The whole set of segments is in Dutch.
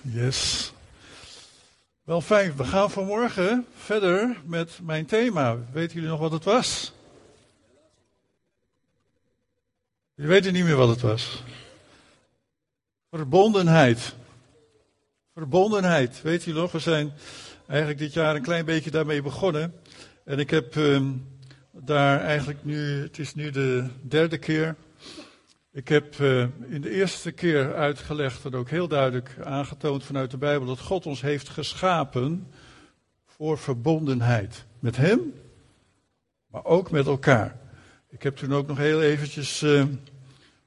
Yes. Wel fijn, we gaan vanmorgen verder met mijn thema. Weten jullie nog wat het was? Jullie weten niet meer wat het was. Verbondenheid. Verbondenheid. Weet jullie nog, we zijn eigenlijk dit jaar een klein beetje daarmee begonnen. En ik heb ehm, daar eigenlijk nu, het is nu de derde keer ik heb uh, in de eerste keer uitgelegd en ook heel duidelijk aangetoond vanuit de Bijbel dat God ons heeft geschapen voor verbondenheid met Hem, maar ook met elkaar. Ik heb toen ook nog heel eventjes uh,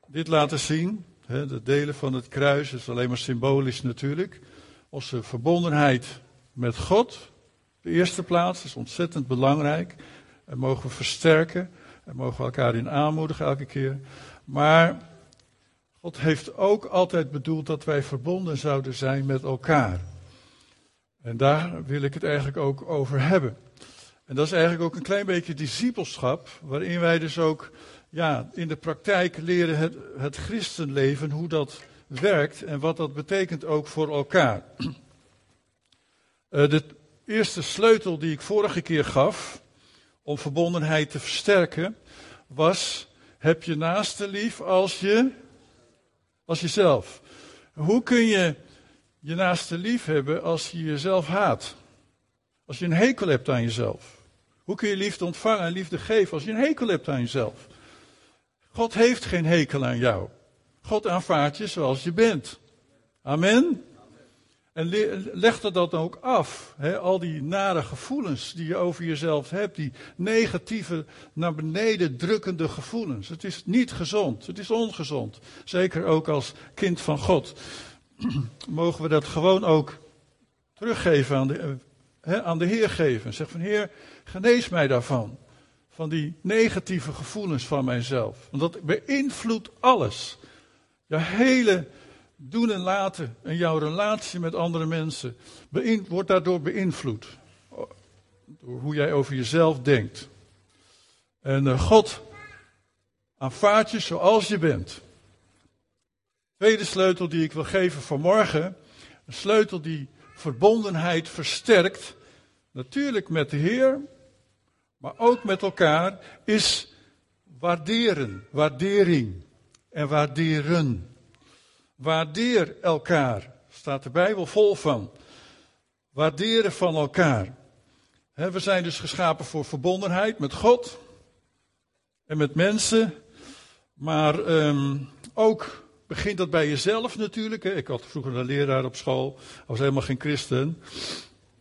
dit laten zien. De delen van het kruis is alleen maar symbolisch natuurlijk. Onze verbondenheid met God, de eerste plaats, is ontzettend belangrijk. En mogen we versterken. En mogen we elkaar in aanmoedigen elke keer. Maar God heeft ook altijd bedoeld dat wij verbonden zouden zijn met elkaar. En daar wil ik het eigenlijk ook over hebben. En dat is eigenlijk ook een klein beetje discipelschap, waarin wij dus ook ja, in de praktijk leren het, het christenleven, hoe dat werkt en wat dat betekent ook voor elkaar. Uh, de eerste sleutel die ik vorige keer gaf om verbondenheid te versterken, was heb je naaste lief als je, als jezelf. Hoe kun je je naaste lief hebben als je jezelf haat? Als je een hekel hebt aan jezelf. Hoe kun je liefde ontvangen en liefde geven als je een hekel hebt aan jezelf? God heeft geen hekel aan jou. God aanvaardt je zoals je bent. Amen. En leg er dat ook af. Al die nare gevoelens die je over jezelf hebt, die negatieve, naar beneden drukkende gevoelens. Het is niet gezond, het is ongezond. Zeker ook als kind van God. Mogen we dat gewoon ook teruggeven aan de, hè, aan de Heer geven. Zeg van Heer, genees mij daarvan. Van die negatieve gevoelens van mijzelf. Want dat beïnvloedt alles. Je hele doen en laten en jouw relatie met andere mensen wordt daardoor beïnvloed. Door hoe jij over jezelf denkt. En uh, God aanvaardt je zoals je bent. Tweede sleutel die ik wil geven vanmorgen. Een sleutel die verbondenheid versterkt. Natuurlijk met de Heer, maar ook met elkaar. Is waarderen, waardering en waarderen. Waardeer elkaar. Staat de Bijbel vol van. Waarderen van elkaar. we zijn dus geschapen voor verbondenheid met God en met mensen. Maar um, ook begint dat bij jezelf natuurlijk. Ik had vroeger een leraar op school. Was helemaal geen christen.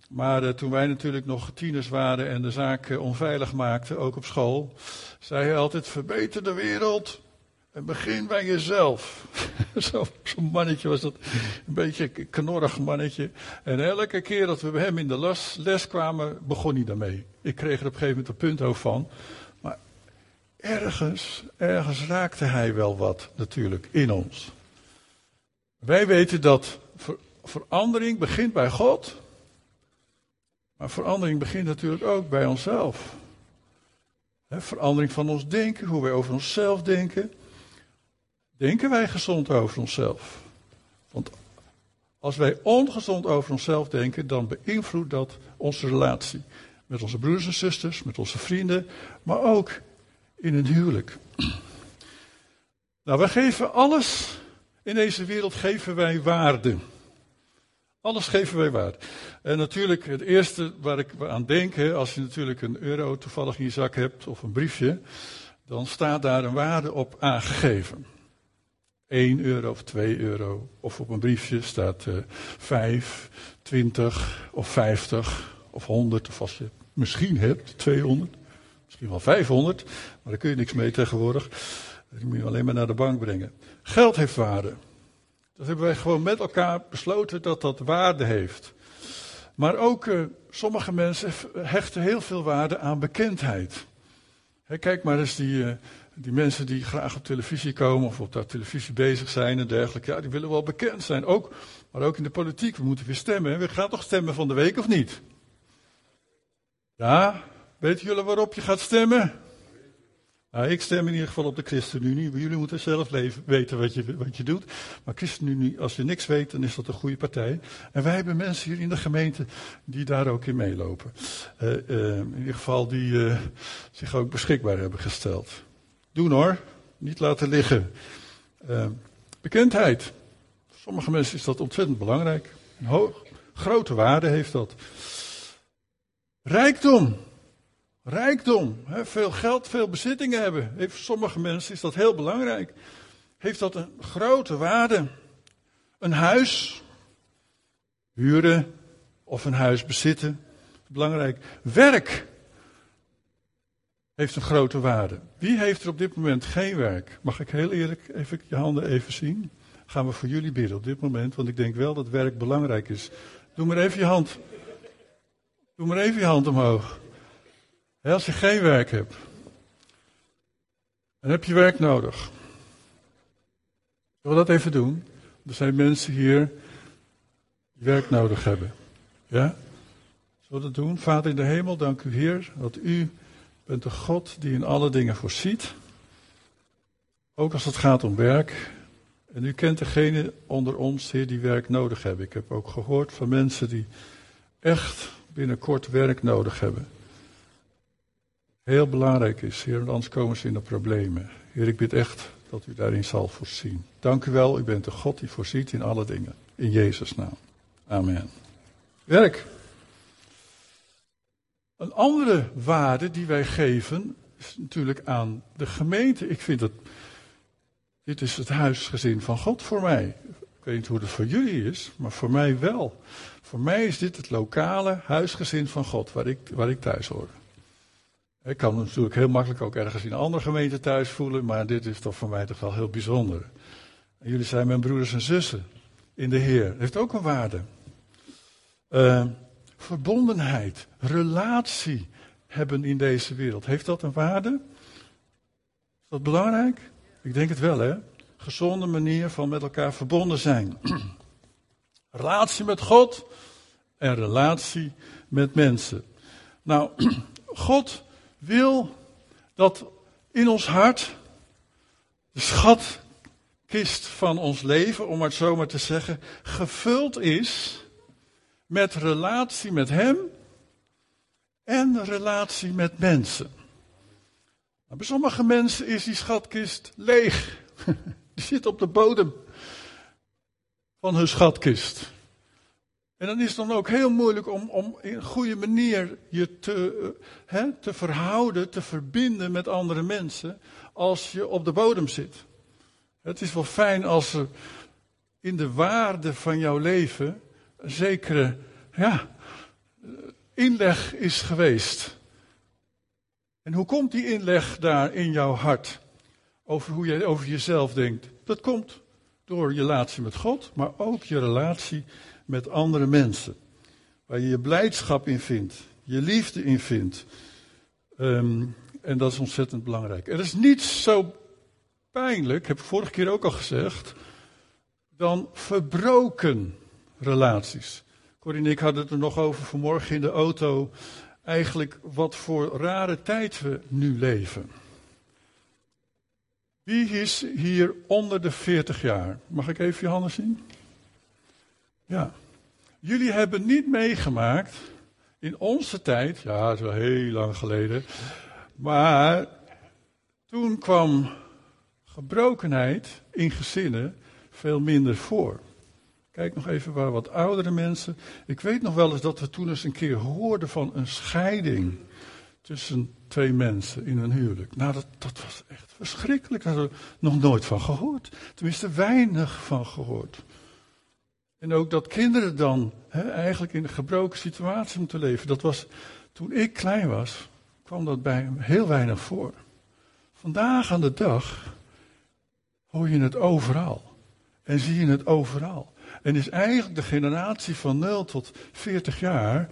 Maar uh, toen wij natuurlijk nog tieners waren en de zaak uh, onveilig maakten, ook op school, zei hij altijd: verbeter de wereld en begin bij jezelf. Zo'n zo mannetje was dat. Een beetje een knorrig mannetje. En elke keer dat we bij hem in de les, les kwamen, begon hij daarmee. Ik kreeg er op een gegeven moment een punt ook van. Maar ergens, ergens raakte hij wel wat natuurlijk in ons. Wij weten dat ver, verandering begint bij God. Maar verandering begint natuurlijk ook bij onszelf. verandering van ons denken, hoe wij over onszelf denken denken wij gezond over onszelf. Want als wij ongezond over onszelf denken, dan beïnvloedt dat onze relatie. Met onze broers en zusters, met onze vrienden, maar ook in een huwelijk. Nou, wij geven alles in deze wereld geven wij waarde. Alles geven wij waarde. En natuurlijk, het eerste waar ik aan denk, als je natuurlijk een euro toevallig in je zak hebt of een briefje, dan staat daar een waarde op aangegeven. 1 euro of 2 euro. Of op een briefje staat uh, 5, 20 of 50 of 100. Of als je misschien hebt, 200. Misschien wel 500. Maar daar kun je niks mee tegenwoordig. Die moet je alleen maar naar de bank brengen. Geld heeft waarde. Dat hebben wij gewoon met elkaar besloten dat dat waarde heeft. Maar ook uh, sommige mensen hechten heel veel waarde aan bekendheid. He, kijk maar eens die, uh, die mensen die graag op televisie komen of op de televisie bezig zijn en dergelijke, ja, die willen wel bekend zijn. Ook, maar ook in de politiek, we moeten weer stemmen. We gaan toch stemmen van de week of niet? Ja, weten jullie waarop je gaat stemmen? Nou, ik stem in ieder geval op de ChristenUnie. Jullie moeten zelf leven, weten wat je, wat je doet. Maar ChristenUnie, als je niks weet, dan is dat een goede partij. En wij hebben mensen hier in de gemeente die daar ook in meelopen. Uh, uh, in ieder geval die uh, zich ook beschikbaar hebben gesteld. Doen hoor, niet laten liggen. bekendheid. Voor sommige mensen is dat ontzettend belangrijk. Een hoog, grote waarde heeft dat. Rijkdom. Rijkdom, veel geld, veel bezittingen hebben. Heeft voor sommige mensen is dat heel belangrijk. Heeft dat een grote waarde. Een huis, huren of een huis bezitten, belangrijk. Werk heeft een grote waarde. Wie heeft er op dit moment geen werk? Mag ik heel eerlijk even je handen even zien? Gaan we voor jullie bidden op dit moment, want ik denk wel dat werk belangrijk is. Doe maar even je hand. Doe maar even je hand omhoog. Als je geen werk hebt, dan heb je werk nodig. Zullen we dat even doen? Er zijn mensen hier die werk nodig hebben. Ja? Zullen we dat doen? Vader in de hemel, dank u Heer, dat u bent de God die in alle dingen voorziet. Ook als het gaat om werk. En u kent degene onder ons, Heer, die werk nodig hebben. Ik heb ook gehoord van mensen die echt binnenkort werk nodig hebben heel belangrijk is. Heer, anders komen ze in de problemen. Heer, ik bid echt dat u daarin zal voorzien. Dank u wel, u bent de God die voorziet in alle dingen. In Jezus' naam. Amen. Werk. Een andere waarde die wij geven is natuurlijk aan de gemeente. Ik vind dat dit is het huisgezin van God voor mij. Ik weet niet hoe het voor jullie is, maar voor mij wel. Voor mij is dit het lokale huisgezin van God waar ik, waar ik thuis hoor. Ik kan natuurlijk heel makkelijk ook ergens in een andere gemeente thuis voelen, maar dit is toch voor mij toch wel heel bijzonder. Jullie zijn mijn broeders en zussen in de Heer. Dat heeft ook een waarde. Uh, verbondenheid, relatie hebben in deze wereld. Heeft dat een waarde? Is dat belangrijk? Ik denk het wel, hè? Gezonde manier van met elkaar verbonden zijn. relatie met God en relatie met mensen. Nou, God wil dat in ons hart de schatkist van ons leven, om het zo maar te zeggen, gevuld is met relatie met Hem en relatie met mensen. Nou, bij sommige mensen is die schatkist leeg. Die zit op de bodem van hun schatkist. En dan is het dan ook heel moeilijk om, om in goede manier je te, uh, te verhouden, te verbinden met andere mensen als je op de bodem zit. Het is wel fijn als er in de waarde van jouw leven een zekere ja, inleg is geweest. En hoe komt die inleg daar in jouw hart? Over hoe je over jezelf denkt. Dat komt door je relatie met God, maar ook je relatie met andere mensen. Waar je je blijdschap in vindt, je liefde in vindt. Um, en dat is ontzettend belangrijk. Er is niets zo pijnlijk, heb ik vorige keer ook al gezegd, dan verbroken relaties. En ik hadden het er nog over vanmorgen in de auto. Eigenlijk wat voor rare tijd we nu leven. Wie is hier onder de 40 jaar? Mag ik even je handen zien? Ja. Jullie hebben niet meegemaakt in onze tijd, ja, dat is wel heel lang geleden, maar toen kwam gebrokenheid in gezinnen veel minder voor. Kijk nog even waar wat oudere mensen. Ik weet nog wel eens dat we toen eens een keer hoorden van een scheiding tussen twee mensen in een huwelijk. Nou, dat, dat was echt verschrikkelijk. Daar hadden we nog nooit van gehoord. Tenminste, weinig van gehoord. En ook dat kinderen dan eigenlijk in een gebroken situatie moeten leven. Dat was, toen ik klein was, kwam dat bij hem heel weinig voor. Vandaag aan de dag hoor je het overal. En zie je het overal. En is eigenlijk de generatie van 0 tot 40 jaar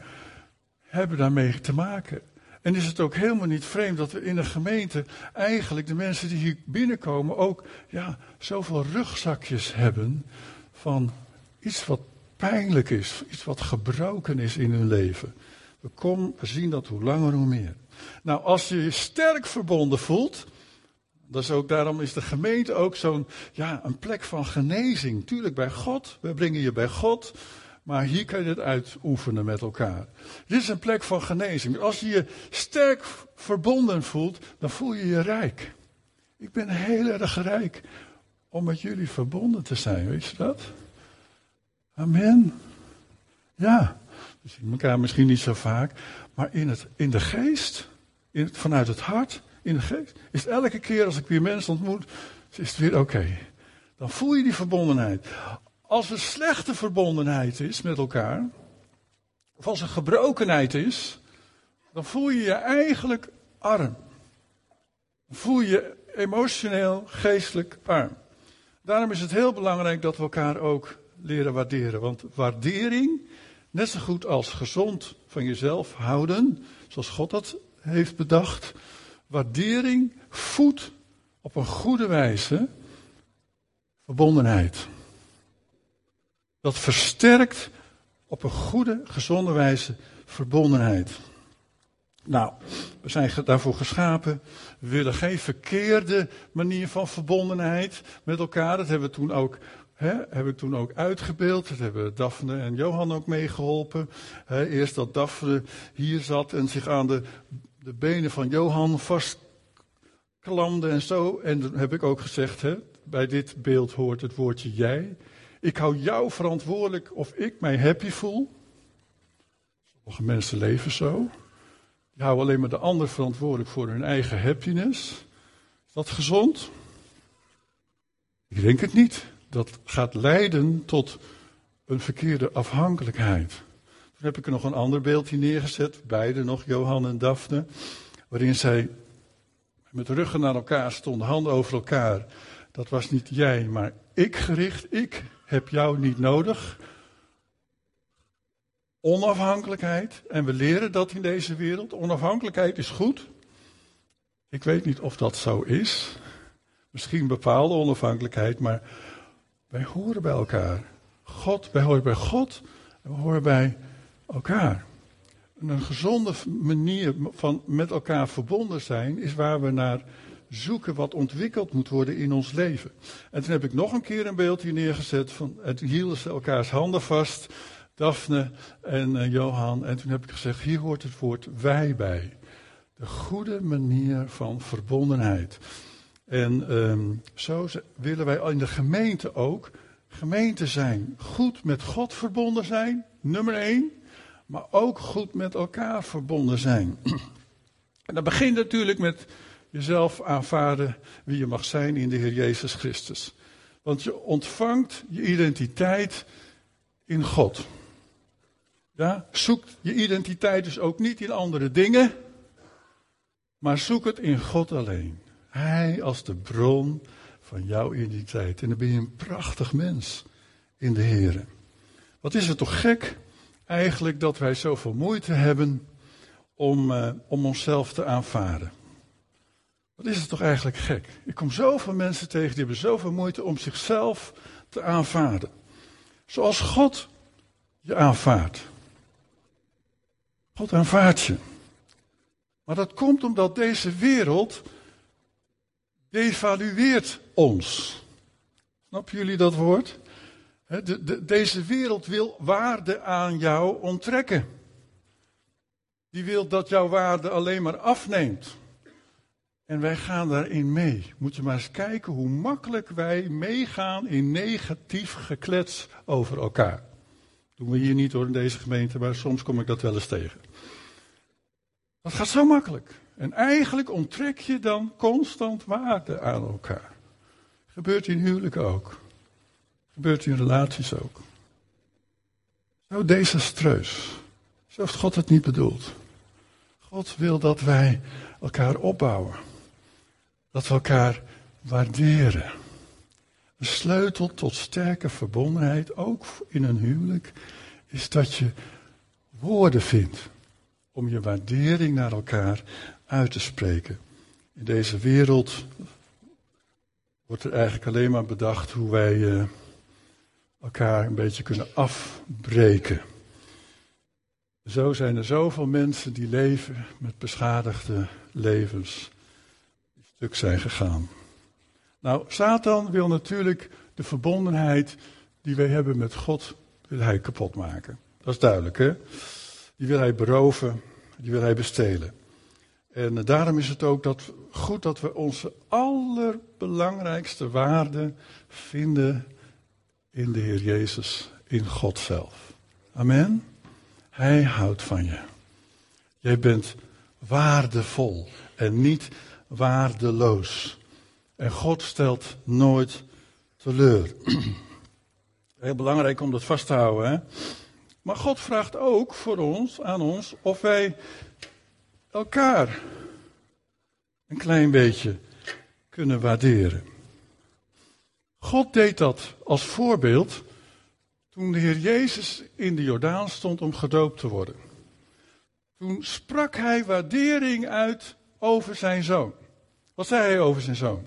hebben daarmee te maken. En is het ook helemaal niet vreemd dat we in een gemeente eigenlijk de mensen die hier binnenkomen ook ja, zoveel rugzakjes hebben van iets wat pijnlijk is, iets wat gebroken is in hun leven. We, komen, we zien dat hoe langer hoe meer. Nou, als je je sterk verbonden voelt, Dat ook, daarom is de gemeente ook zo'n ja, een plek van genezing. Tuurlijk bij God, we brengen je bij God. Maar hier kan je het uitoefenen met elkaar. Dit is een plek van genezing. Als je je sterk verbonden voelt, dan voel je je rijk. Ik ben heel erg rijk om met jullie verbonden te zijn, weet je dat? Amen. Ja, we zien elkaar misschien niet zo vaak, maar in, het, in de geest, in vanuit het hart, in de geest, is elke keer als ik weer mensen ontmoet, is het weer oké. Dan voel je die verbondenheid. Als er slechte verbondenheid is met elkaar, of als er gebrokenheid is, dan voel je je eigenlijk arm. Dan voel je emotioneel, geestelijk arm. Daarom is het heel belangrijk dat we elkaar ook leren waarderen. Want waardering, net zo goed als gezond van jezelf houden, zoals God dat heeft bedacht, waardering voedt op een goede wijze verbondenheid. Dat versterkt op een goede, gezonde wijze verbondenheid. Nou, we zijn daarvoor geschapen. We willen geen verkeerde manier van verbondenheid met elkaar. Dat hebben we toen ook, hè, heb ik toen ook uitgebeeld. Dat hebben Daphne en Johan ook meegeholpen. Eerst dat Daphne hier zat en zich aan de, de benen van Johan vastklamde en zo. En dan heb ik ook gezegd, hè, bij dit beeld hoort het woordje jij. Ik hou jou verantwoordelijk of ik mij happy voel. Sommige mensen leven zo. Die houden alleen maar de ander verantwoordelijk voor hun eigen happiness. Is dat gezond? Ik denk het niet. Dat gaat leiden tot een verkeerde afhankelijkheid. Heb ik er nog een ander beeldje neergezet, beide nog, Johan en Daphne, waarin zij met ruggen naar elkaar stonden, handen over elkaar. Dat was niet jij, maar ik gericht. Ik heb jou niet nodig. Onafhankelijkheid, en we leren dat in deze wereld. Onafhankelijkheid is goed. Ik weet niet of dat zo is. Misschien bepaalde onafhankelijkheid, maar wij horen bij elkaar. God, wij horen bij God en we horen bij elkaar. een gezonde manier van met elkaar verbonden zijn is waar we naar zoeken wat ontwikkeld moet worden in ons leven. En toen heb ik nog een keer een beeld hier neergezet. Van, toen hielden ze elkaars handen vast, Daphne en uh, Johan. En toen heb ik gezegd, hier hoort het woord wij bij. De goede manier van verbondenheid. En um, zo willen wij in de gemeente ook gemeente zijn. Goed met God verbonden zijn, nummer één. Maar ook goed met elkaar verbonden zijn. En dat begint natuurlijk met jezelf aanvaarden wie je mag zijn in de Heer Jezus Christus. Want je ontvangt je identiteit in God. Ja, zoek je identiteit dus ook niet in andere dingen, maar zoek het in God alleen. Hij als de bron van jouw identiteit. En dan ben je een prachtig mens in de Heer. Wat is het toch gek eigenlijk dat wij zoveel moeite hebben om, uh, om onszelf te aanvaarden. Wat is het toch eigenlijk gek? Ik kom zoveel mensen tegen die hebben zoveel moeite om zichzelf te aanvaarden. Zoals God je aanvaardt. God aanvaardt je. Maar dat komt omdat deze wereld devalueert ons. Snappen jullie dat woord? De, de, deze wereld wil waarde aan jou onttrekken. Die wil dat jouw waarde alleen maar afneemt. En wij gaan daarin mee. Moet je maar eens kijken hoe makkelijk wij meegaan in negatief geklets over elkaar. Doen we hier niet hoor in deze gemeente, maar soms kom ik dat wel eens tegen. Dat gaat zo makkelijk. En eigenlijk onttrek je dan constant waarde aan elkaar. Gebeurt in huwelijk ook. Gebeurt in relaties ook. Zo desastreus. Zo heeft God het niet bedoeld. God wil dat wij elkaar opbouwen. Dat we elkaar waarderen. Een sleutel tot sterke verbondenheid, ook in een huwelijk, is dat je woorden vindt om je waardering naar elkaar uit te spreken. In deze wereld wordt er eigenlijk alleen maar bedacht hoe wij uh, elkaar een beetje kunnen afbreken. Zo zijn er zoveel mensen die leven met beschadigde levens, die stuk zijn gegaan. Nou, Satan wil natuurlijk de verbondenheid die wij hebben met God, wil hij kapot maken. Dat is duidelijk, hè? Die wil hij beroven, die wil hij bestelen. En daarom is het ook dat, goed dat we onze allerbelangrijkste waarde vinden in de Heer Jezus, in God zelf. Amen. Hij houdt van je. Jij bent waardevol en niet waardeloos. En God stelt nooit teleur. Heel belangrijk om dat vast te houden. Hè? Maar God vraagt ook voor ons, aan ons, of wij elkaar een klein beetje kunnen waarderen. God deed dat als voorbeeld toen de Heer Jezus in de Jordaan stond om gedoopt te worden. Toen sprak hij waardering uit over zijn zoon. Wat zei hij over zijn zoon?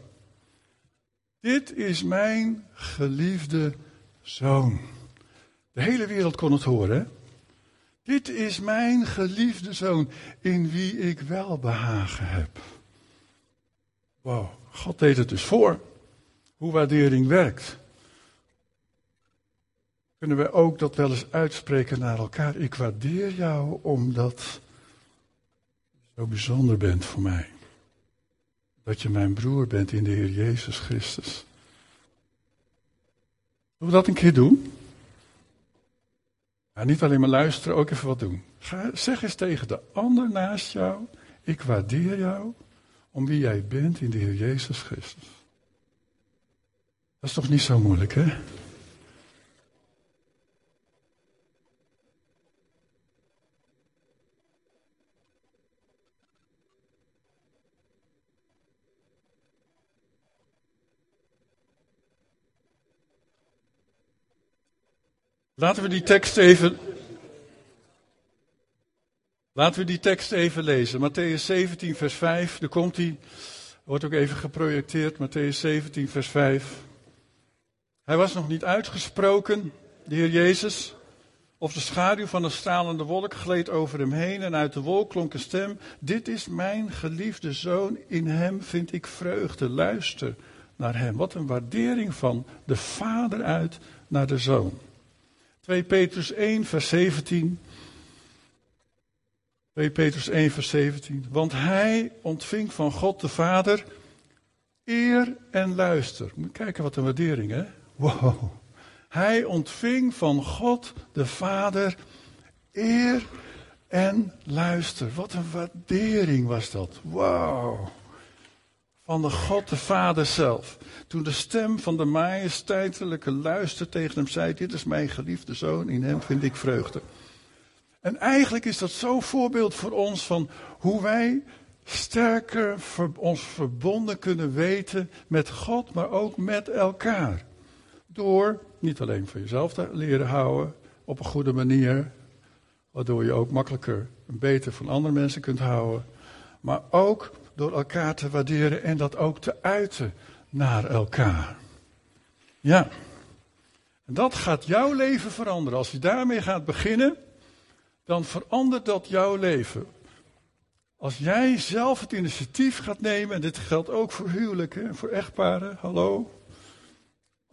Dit is mijn geliefde zoon. De hele wereld kon het horen. Dit is mijn geliefde zoon in wie ik wel behagen heb. Wow, God deed het dus voor. Hoe waardering werkt. Kunnen we ook dat wel eens uitspreken naar elkaar? Ik waardeer jou omdat je zo bijzonder bent voor mij. Dat je mijn broer bent in de Heer Jezus Christus. Zullen we dat een keer doen? Ja, niet alleen maar luisteren, ook even wat doen. Ga, zeg eens tegen de ander naast jou: Ik waardeer jou om wie jij bent in de Heer Jezus Christus. Dat is toch niet zo moeilijk, hè? Laten we die tekst even. Laten we die tekst even lezen. Matthäus 17, vers 5. Daar komt hij. Wordt ook even geprojecteerd. Matthäus 17, vers 5. Hij was nog niet uitgesproken, de Heer Jezus. Of de schaduw van een stralende wolk gleed over hem heen en uit de wolk klonk een stem. Dit is mijn geliefde zoon, in hem vind ik vreugde. Luister naar hem. Wat een waardering van de vader uit naar de zoon. 2 Petrus 1, vers 17. 2 Petrus 1, vers 17. Want hij ontving van God de Vader eer en luister. Moet kijken wat een waardering, hè? Wow. Hij ontving van God de Vader eer en luister. Wat een waardering was dat. Wow van de God de Vader zelf. Toen de stem van de majesteitelijke luister tegen hem zei: Dit is mijn geliefde zoon, in hem vind ik vreugde. En eigenlijk is dat zo'n voorbeeld voor ons van hoe wij sterker ons verbonden kunnen weten met God, maar ook met elkaar. Door niet alleen van jezelf te leren houden op een goede manier, waardoor je ook makkelijker en beter van andere mensen kunt houden, maar ook door elkaar te waarderen en dat ook te uiten naar elkaar. Ja. En dat gaat jouw leven veranderen. Als je daarmee gaat beginnen, dan verandert dat jouw leven. Als jij zelf het initiatief gaat nemen, en dit geldt ook voor huwelijken, voor echtparen, hallo.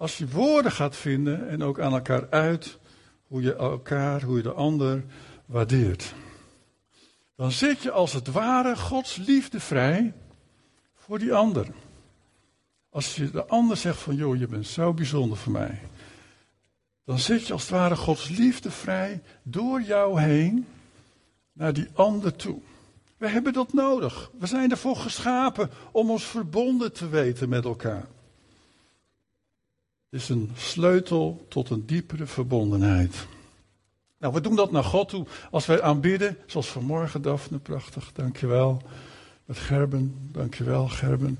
Als je woorden gaat vinden en ook aan elkaar uit hoe je elkaar, hoe je de ander waardeert dan zet je als het ware Gods liefde vrij voor die ander. Als je de ander zegt van, joh, je bent zo bijzonder voor mij. Dan zet je als het ware Gods liefde vrij door jou heen naar die ander toe. We hebben dat nodig. We zijn ervoor geschapen om ons verbonden te weten met elkaar. Is een sleutel tot een diepere verbondenheid. Nou, we doen dat naar God toe als wij aanbidden, zoals vanmorgen, Daphne, prachtig, dankjewel. Met Gerben, dankjewel Gerben.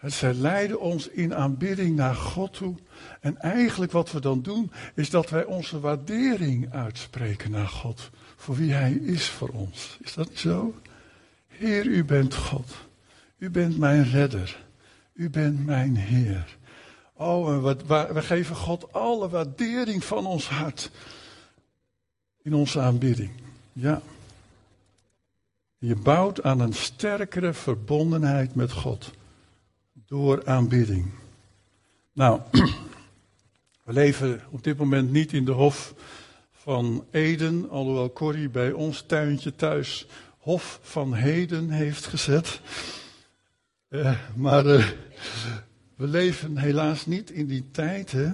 zij leiden ons in aanbidding naar God toe. En eigenlijk wat we dan doen, is dat wij onze waardering uitspreken naar God. Voor wie Hij is voor ons. Is dat zo? Heer, u bent God. U bent mijn redder. U bent mijn Heer. Oh, we, geven God alle waardering van ons hart in onze aanbidding. Ja. Je bouwt aan een sterkere verbondenheid met God door aanbidding. Nou, we leven op dit moment niet in de Hof van Eden, alhoewel Corrie bij ons tuintje thuis Hof van Heden heeft gezet. Uh, maar uh, we leven helaas niet in die tijd. Hè?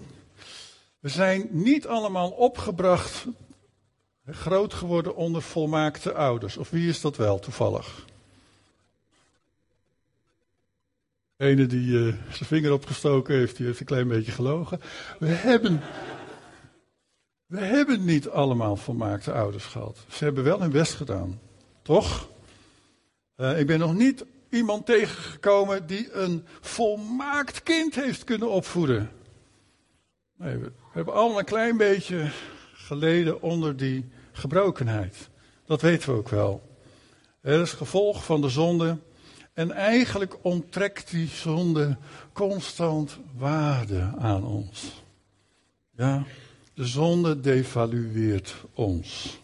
We zijn niet allemaal opgebracht, groot geworden onder volmaakte ouders. Of wie is dat wel toevallig? ene die uh, zijn vinger opgestoken heeft, die heeft een klein beetje gelogen. We hebben, we hebben niet allemaal volmaakte ouders gehad. Ze hebben wel hun best gedaan. Toch? Uh, ik ben nog niet iemand tegengekomen die een volmaakt kind heeft kunnen opvoeden. We hebben allemaal een klein beetje geleden onder die gebrokenheid. Dat weten we ook wel. Dat is gevolg van de zonde en eigenlijk onttrekt die zonde constant waarde aan ons. Ja, de zonde devalueert ons.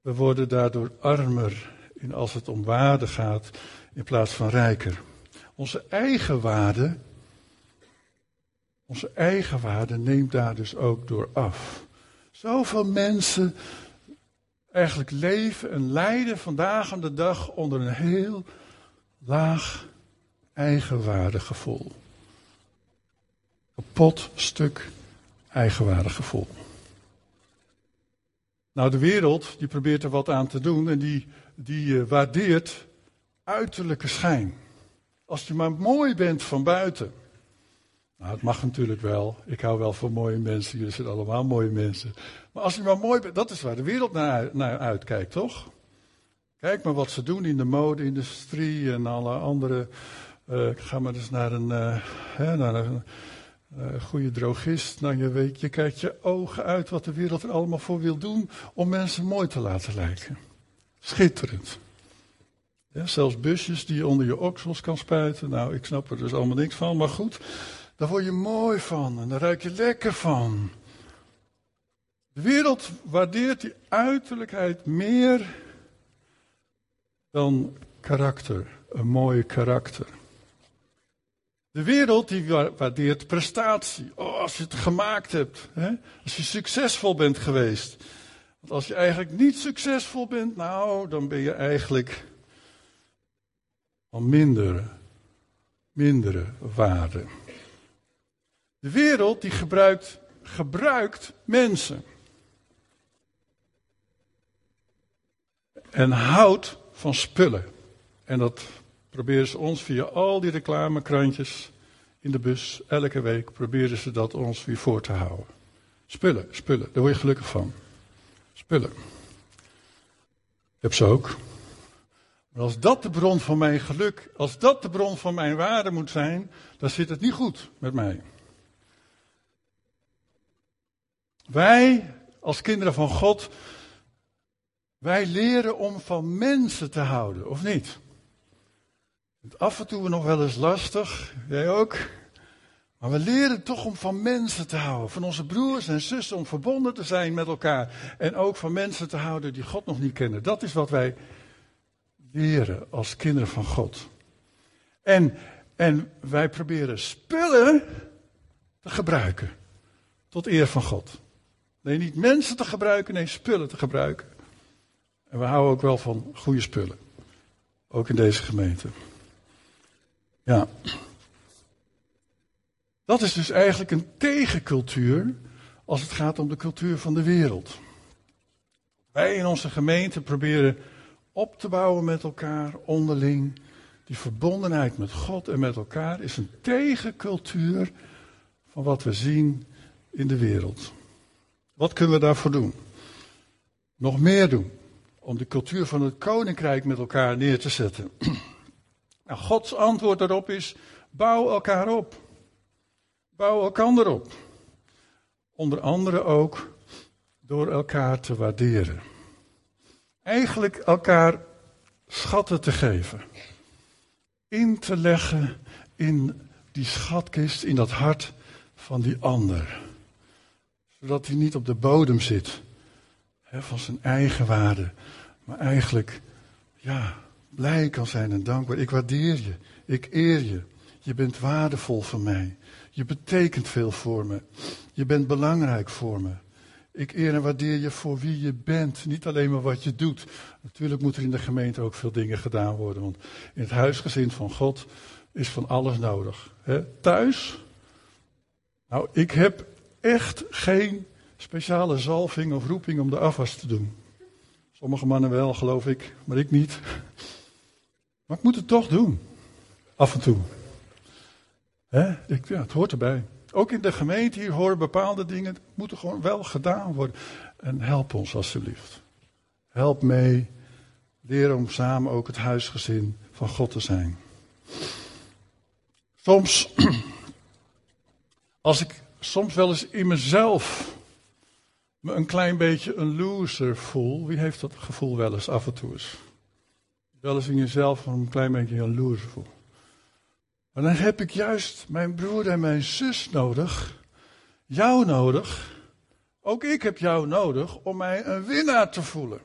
We worden daardoor armer in als het om waarde gaat in plaats van rijker. Onze eigen waarde, onze eigen waarde neemt daar dus ook door af. Zoveel mensen eigenlijk leven en lijden vandaag aan de dag onder een heel laag eigenwaardegevoel. Kapot stuk eigenwaardegevoel. Nou, de wereld die probeert er wat aan te doen en die, die uh, waardeert uiterlijke schijn. Als je maar mooi bent van buiten. Nou, het mag natuurlijk wel. Ik hou wel van mooie mensen. Jullie zijn allemaal mooie mensen. Maar als je maar mooi bent, dat is waar de wereld naar, naar uitkijkt, toch? Kijk maar wat ze doen in de mode-industrie en alle andere. Uh, ga maar eens naar een, uh, hè, naar een goede drogist. Nou, je weet, je kijkt je ogen uit wat de wereld er allemaal voor wil doen om mensen mooi te laten lijken. Schitterend. Ja, zelfs busjes die je onder je oksels kan spuiten. Nou, ik snap er dus allemaal niks van, maar goed. Daar word je mooi van en daar ruik je lekker van. De wereld waardeert die uiterlijkheid meer dan karakter, een mooi karakter. De wereld die waardeert prestatie. Oh, als je het gemaakt hebt. Hè? Als je succesvol bent geweest. Want als je eigenlijk niet succesvol bent, nou, dan ben je eigenlijk van mindere, mindere waarde. De wereld die gebruikt, gebruikt mensen. En houdt van spullen. En dat proberen ze ons via al die reclamekrantjes in de bus, elke week, proberen ze dat ons weer voor te houden. Spullen, spullen, daar word je gelukkig van. Spullen. Ik heb ze ook. Maar als dat de bron van mijn geluk, als dat de bron van mijn waarde moet zijn, dan zit het niet goed met mij. Wij, als kinderen van God, wij leren om van mensen te houden, of niet? Af en toe nog wel eens lastig, jij ook. Maar we leren toch om van mensen te houden, van onze broers en zussen, om verbonden te zijn met elkaar. En ook van mensen te houden die God nog niet kennen. Dat is wat wij leren als kinderen van God. En, en wij proberen spullen te gebruiken tot eer van God. Nee, niet mensen te gebruiken, nee, spullen te gebruiken. En we houden ook wel van goede spullen. Ook in deze gemeente. Ja. Dat is dus eigenlijk een tegencultuur als het gaat om de cultuur van de wereld. Wij in onze gemeente proberen op te bouwen met elkaar onderling. Die verbondenheid met God en met elkaar is een tegencultuur van wat we zien in de wereld. Wat kunnen we daarvoor doen? Nog meer doen om de cultuur van het koninkrijk met elkaar neer te zetten. Nou, Gods antwoord daarop is: bouw elkaar op. Bouw elkaar erop. Onder andere ook door elkaar te waarderen. Eigenlijk elkaar schatten te geven. In te leggen in die schatkist, in dat hart van die ander. Zodat hij niet op de bodem zit hè, van zijn eigen waarde, maar eigenlijk, ja, blij kan zijn en dankbaar. Ik waardeer je, ik eer je. Je bent waardevol voor mij. Je betekent veel voor me. Je bent belangrijk voor me. Ik eer en waardeer je voor wie je bent, niet alleen maar wat je doet. Natuurlijk moet er in de gemeente ook veel dingen gedaan worden, want in het huisgezin van God is van alles nodig. Thuis, nou, ik heb echt geen speciale zalving of roeping om de afwas te doen. Sommige mannen wel, geloof ik, maar ik niet. Maar ik moet het toch doen. Af en toe. Ik, ja, het hoort erbij. Ook in de gemeente hier horen bepaalde dingen, moeten gewoon wel gedaan worden. En help ons alsjeblieft. Help mee. Leer om samen ook het huisgezin van God te zijn. Soms, als ik soms wel eens in mezelf me een klein beetje een loser voel. Wie heeft dat gevoel wel eens af en toe eens? Wel eens in jezelf een klein beetje een loser voel. Maar dan heb ik juist mijn broer en mijn zus nodig. Jou nodig. Ook ik heb jou nodig om mij een winnaar te voelen.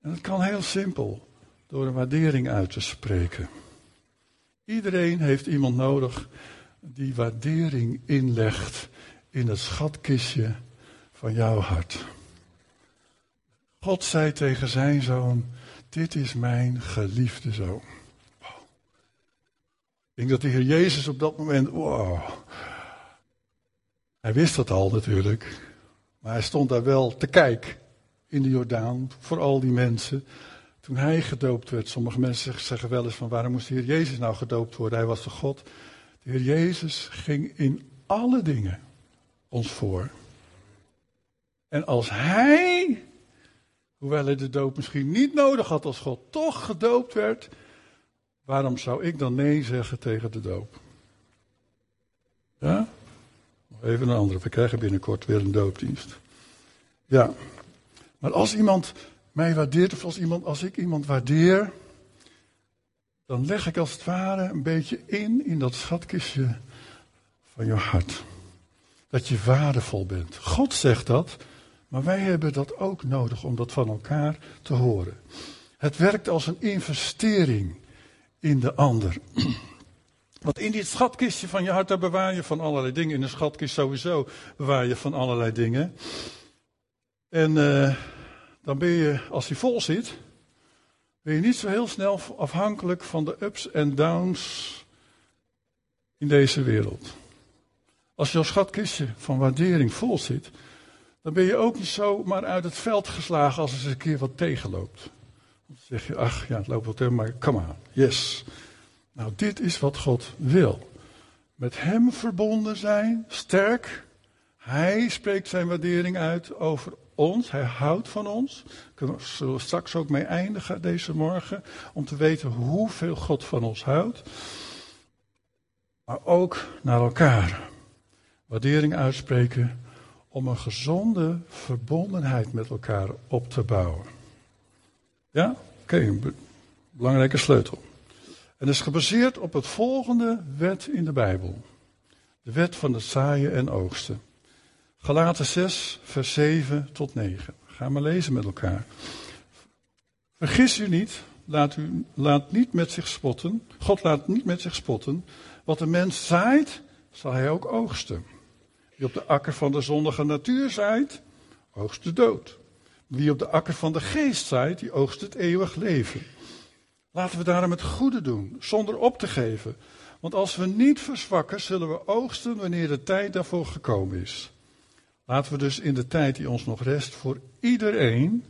En dat kan heel simpel. Door een waardering uit te spreken. Iedereen heeft iemand nodig die waardering inlegt in het schatkistje van jouw hart. God zei tegen zijn zoon: Dit is mijn geliefde zoon. Denk dat de Heer Jezus op dat moment, wow. Hij wist dat al natuurlijk, maar hij stond daar wel te kijken in de Jordaan voor al die mensen. Toen hij gedoopt werd, sommige mensen zeggen wel eens van waarom moest de Heer Jezus nou gedoopt worden? Hij was de God. De Heer Jezus ging in alle dingen ons voor. En als hij, hoewel hij de doop misschien niet nodig had als God, toch gedoopt werd, waarom zou ik dan nee zeggen tegen de doop? Ja? Even een andere. We krijgen binnenkort weer een doopdienst. Ja. Maar als iemand mij waardeert, of als, iemand, als ik iemand waardeer, dan leg ik als het ware een beetje in, in dat schatkistje van je hart. Dat je waardevol bent. God zegt dat, maar wij hebben dat ook nodig om dat van elkaar te horen. Het werkt als een investering in de ander. Want in dit schatkistje van je hart, daar bewaar je van allerlei dingen. In een schatkist sowieso bewaar je van allerlei dingen. En uh, dan ben je, als die vol zit, ben je niet zo heel snel afhankelijk van de ups en downs in deze wereld. Als jouw schatkistje van waardering vol zit, dan ben je ook niet zomaar uit het veld geslagen als er eens een keer wat tegenloopt. Dan zeg je, ach ja, het loopt wel tegen, maar come on, yes. Nou, dit is wat God wil. Met Hem verbonden zijn, sterk. Hij spreekt zijn waardering uit over ons. Hij houdt van ons. Daar zullen we straks ook mee eindigen deze morgen. Om te weten hoeveel God van ons houdt. Maar ook naar elkaar. Waardering uitspreken om een gezonde verbondenheid met elkaar op te bouwen. Ja? Oké, een belangrijke sleutel. En is gebaseerd op het volgende wet in de Bijbel. De wet van het zaaien en oogsten. Galaten 6, vers 7 tot 9. Ga maar lezen met elkaar. Vergis u niet, laat, u, laat niet met zich spotten. God laat niet met zich spotten. Wat de mens zaait, zal hij ook oogsten. Wie op de akker van de zondige natuur zaait, oogst de dood. Wie op de akker van de geest zaait, die oogst het eeuwig leven. Laten we daarom het goede doen, zonder op te geven. Want als we niet verzwakken, zullen we oogsten wanneer de tijd daarvoor gekomen is. Laten we dus in de tijd die ons nog rest voor iedereen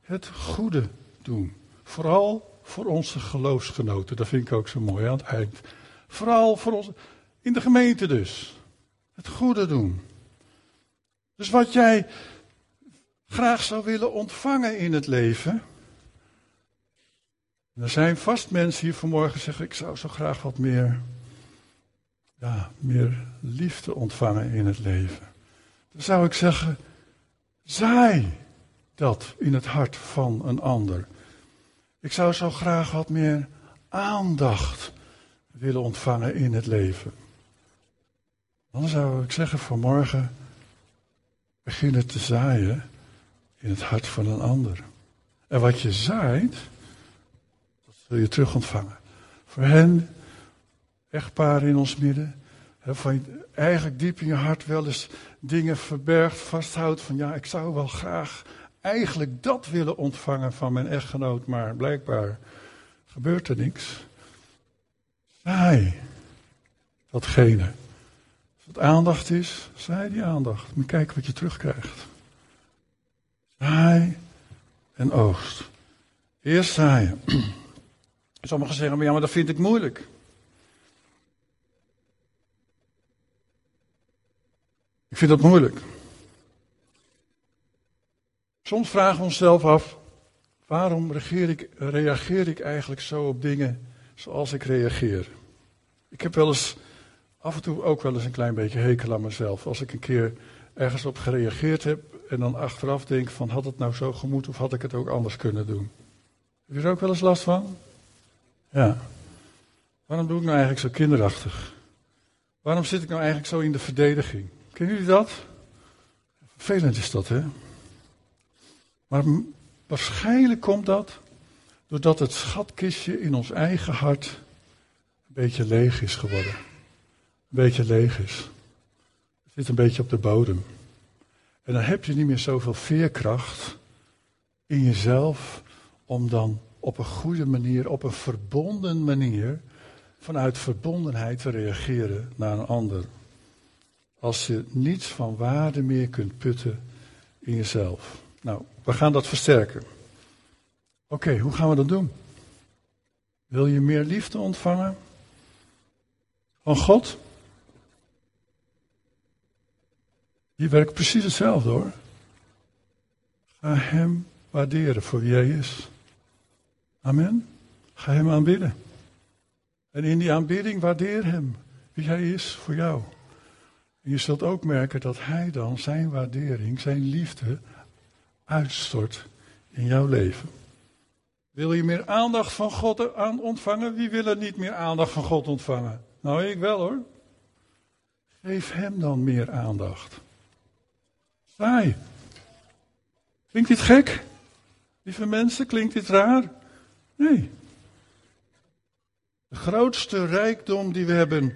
het goede doen. Vooral voor onze geloofsgenoten. Dat vind ik ook zo mooi aan het eind. Vooral voor ons, in de gemeente dus. Het goede doen. Dus wat jij graag zou willen ontvangen in het leven. Er zijn vast mensen hier vanmorgen zeggen: Ik zou zo graag wat meer, ja, meer liefde ontvangen in het leven. Dan zou ik zeggen: Zaai dat in het hart van een ander. Ik zou zo graag wat meer aandacht willen ontvangen in het leven. Dan zou ik zeggen vanmorgen, beginnen te zaaien in het hart van een ander. En wat je zaait, dat zul je terug ontvangen. Voor hen, echtparen in ons midden, van eigenlijk diep in je hart wel eens dingen verbergt, vasthoudt van ja, ik zou wel graag eigenlijk dat willen ontvangen van mijn echtgenoot, maar blijkbaar gebeurt er niks. Saai datgene. Als het aandacht is, saai die aandacht. Moet kijken wat je terugkrijgt. Saai en oogst. Eerst zaaien. Sommigen zeggen, maar ja, maar dat vind ik moeilijk. Ik vind dat moeilijk. Soms vragen we onszelf af, waarom ik, reageer ik eigenlijk zo op dingen zoals ik reageer? Ik heb wel eens, af en toe ook wel eens een klein beetje hekel aan mezelf. Als ik een keer ergens op gereageerd heb en dan achteraf denk van, had het nou zo gemoet of had ik het ook anders kunnen doen? Heb je er ook wel eens last van? Ja. Waarom doe ik nou eigenlijk zo kinderachtig? Waarom zit ik nou eigenlijk zo in de verdediging? Kennen jullie dat? Vervelend is dat, hè? Maar waarschijnlijk komt dat doordat het schatkistje in ons eigen hart een beetje leeg is geworden. Een beetje leeg is. Het zit een beetje op de bodem. En dan heb je niet meer zoveel veerkracht in jezelf om dan op een goede manier, op een verbonden manier, vanuit verbondenheid te reageren naar een ander. Als je niets van waarde meer kunt putten in jezelf. Nou, we gaan dat versterken. Oké, hoe gaan we dat doen? Wil je meer liefde ontvangen van God? Die werkt precies hetzelfde hoor. Ga Hem waarderen voor wie Hij is. Amen. Ga Hem aanbidden. En in die aanbidding waardeer Hem, wie Hij is voor jou. En je zult ook merken dat Hij dan zijn waardering, zijn liefde uitstort in jouw leven. Wil je meer aandacht van God aan ontvangen? Wie wil er niet meer aandacht van God ontvangen? Nou, ik wel hoor. Geef Hem dan meer aandacht. Saai. Klinkt dit gek? Lieve mensen, klinkt dit raar? Nee. De grootste rijkdom die we hebben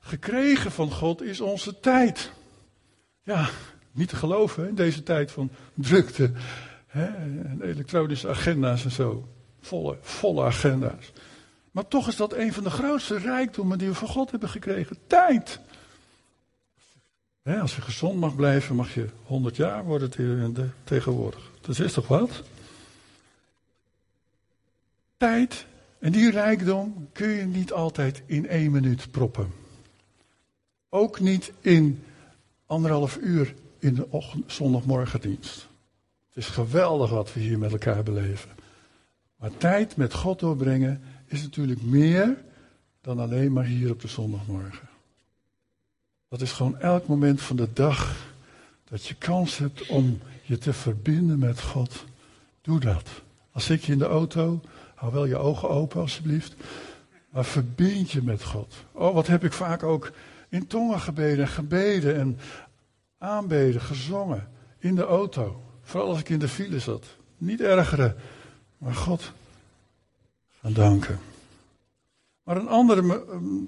gekregen van God is onze tijd. Ja, niet te geloven in deze tijd van drukte hè, en elektronische agenda's en zo. Volle, volle agenda's. Maar toch is dat een van de grootste rijkdommen die we van God hebben gekregen. Tijd. Als je gezond mag blijven, mag je 100 jaar worden tegenwoordig. Dat is toch wat? Tijd en die rijkdom kun je niet altijd in één minuut proppen. Ook niet in anderhalf uur in de ochtend, zondagmorgendienst. Het is geweldig wat we hier met elkaar beleven. Maar tijd met God doorbrengen is natuurlijk meer dan alleen maar hier op de zondagmorgen. Dat is gewoon elk moment van de dag dat je kans hebt om je te verbinden met God. Doe dat. Als zit je in de auto, hou wel je ogen open alsjeblieft. Maar verbind je met God. Oh, wat heb ik vaak ook in tongen gebeden, gebeden en aanbeden, gezongen in de auto. Vooral als ik in de file zat. Niet ergeren, maar God gaan danken. Maar een ander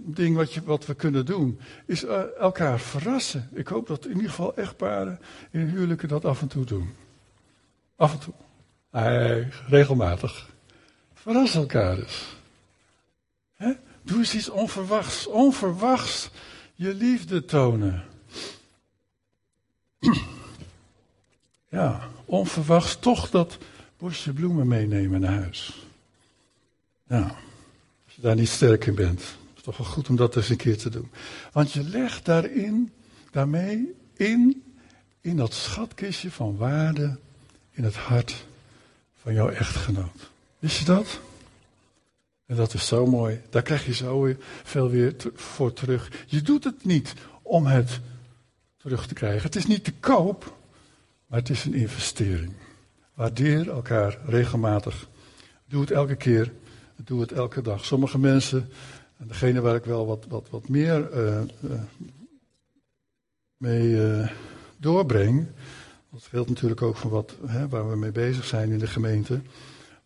ding wat, je, wat we kunnen doen, is uh, elkaar verrassen. Ik hoop dat in ieder geval echtparen in huwelijken dat af en toe doen. Af en toe. Nee, regelmatig. Verras elkaar dus. He? Doe eens iets onverwachts. Onverwachts je liefde tonen. Ja, onverwachts toch dat bosje bloemen meenemen naar huis. Ja, daar niet sterk in bent. Het is toch wel goed om dat eens een keer te doen. Want je legt daarin, daarmee in, in dat schatkistje van waarde in het hart van jouw echtgenoot. Wist je dat? En dat is zo mooi. Daar krijg je zo veel weer voor terug. Je doet het niet om het terug te krijgen. Het is niet te koop, maar het is een investering. Waardeer elkaar regelmatig. Doe het elke keer. Doe het elke dag. Sommige mensen, en degene waar ik wel wat, wat, wat meer uh, uh, mee uh, doorbreng. Dat geldt natuurlijk ook van wat, hè, waar we mee bezig zijn in de gemeente.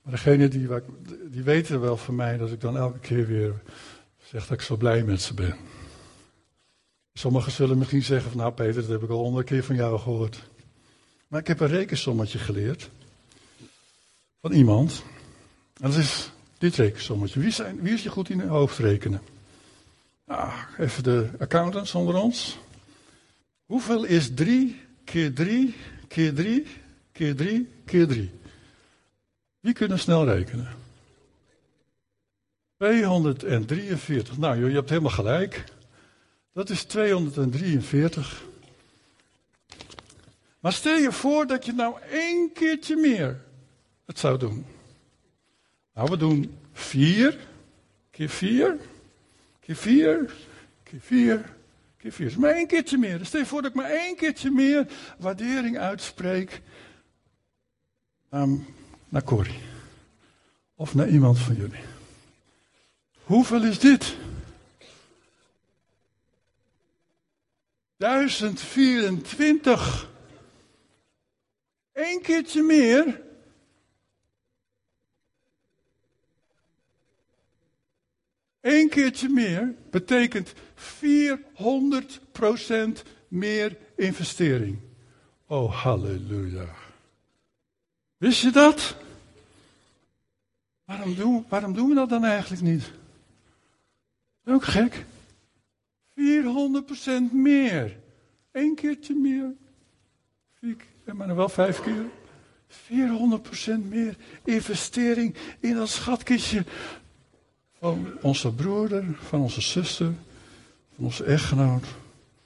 Maar degene die, die weten wel van mij dat ik dan elke keer weer zeg dat ik zo blij met ze ben. Sommigen zullen misschien zeggen van nou Peter, dat heb ik al honderd keer van jou gehoord. Maar ik heb een rekensommetje geleerd. Van iemand. En dat is dit rekensommetje. Wie, zijn, wie is je goed in het hoofd rekenen? Nou, even de accountants onder ons. Hoeveel is 3 keer 3 keer 3 keer 3 keer 3? Wie kunnen snel rekenen? 243. Nou, je hebt helemaal gelijk. Dat is 243. Maar stel je voor dat je nou één keertje meer het zou doen. Nou, we doen 4 keer 4 keer 4 keer 4 keer 4. Dus maar één keertje meer. Dus stel je voor dat ik maar één keertje meer waardering uitspreek naar Corrie. Of naar iemand van jullie. Hoeveel is dit? 1024. Eén keertje meer. Eén keertje meer betekent 400% meer investering. Oh, halleluja. Wist je dat? Waarom doen, waarom doen we dat dan eigenlijk niet? Ook gek. 400% meer. Eén keertje meer. Vier keer, maar nog wel vijf keer. 400% meer investering in dat schatkistje van onze broeder, van onze zuster, van onze echtgenoot.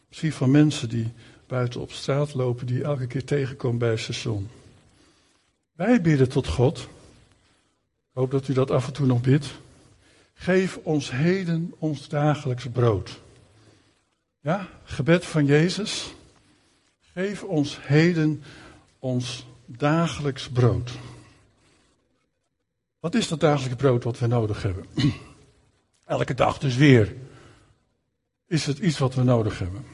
Misschien van mensen die buiten op straat lopen, die elke keer tegenkomen bij het station. Wij bidden tot God. Ik hoop dat u dat af en toe nog bidt. Geef ons heden ons dagelijks brood. Ja, gebed van Jezus. Geef ons heden ons dagelijks brood. Wat is dat dagelijks brood wat we nodig hebben? Elke dag dus weer. Is het iets wat we nodig hebben?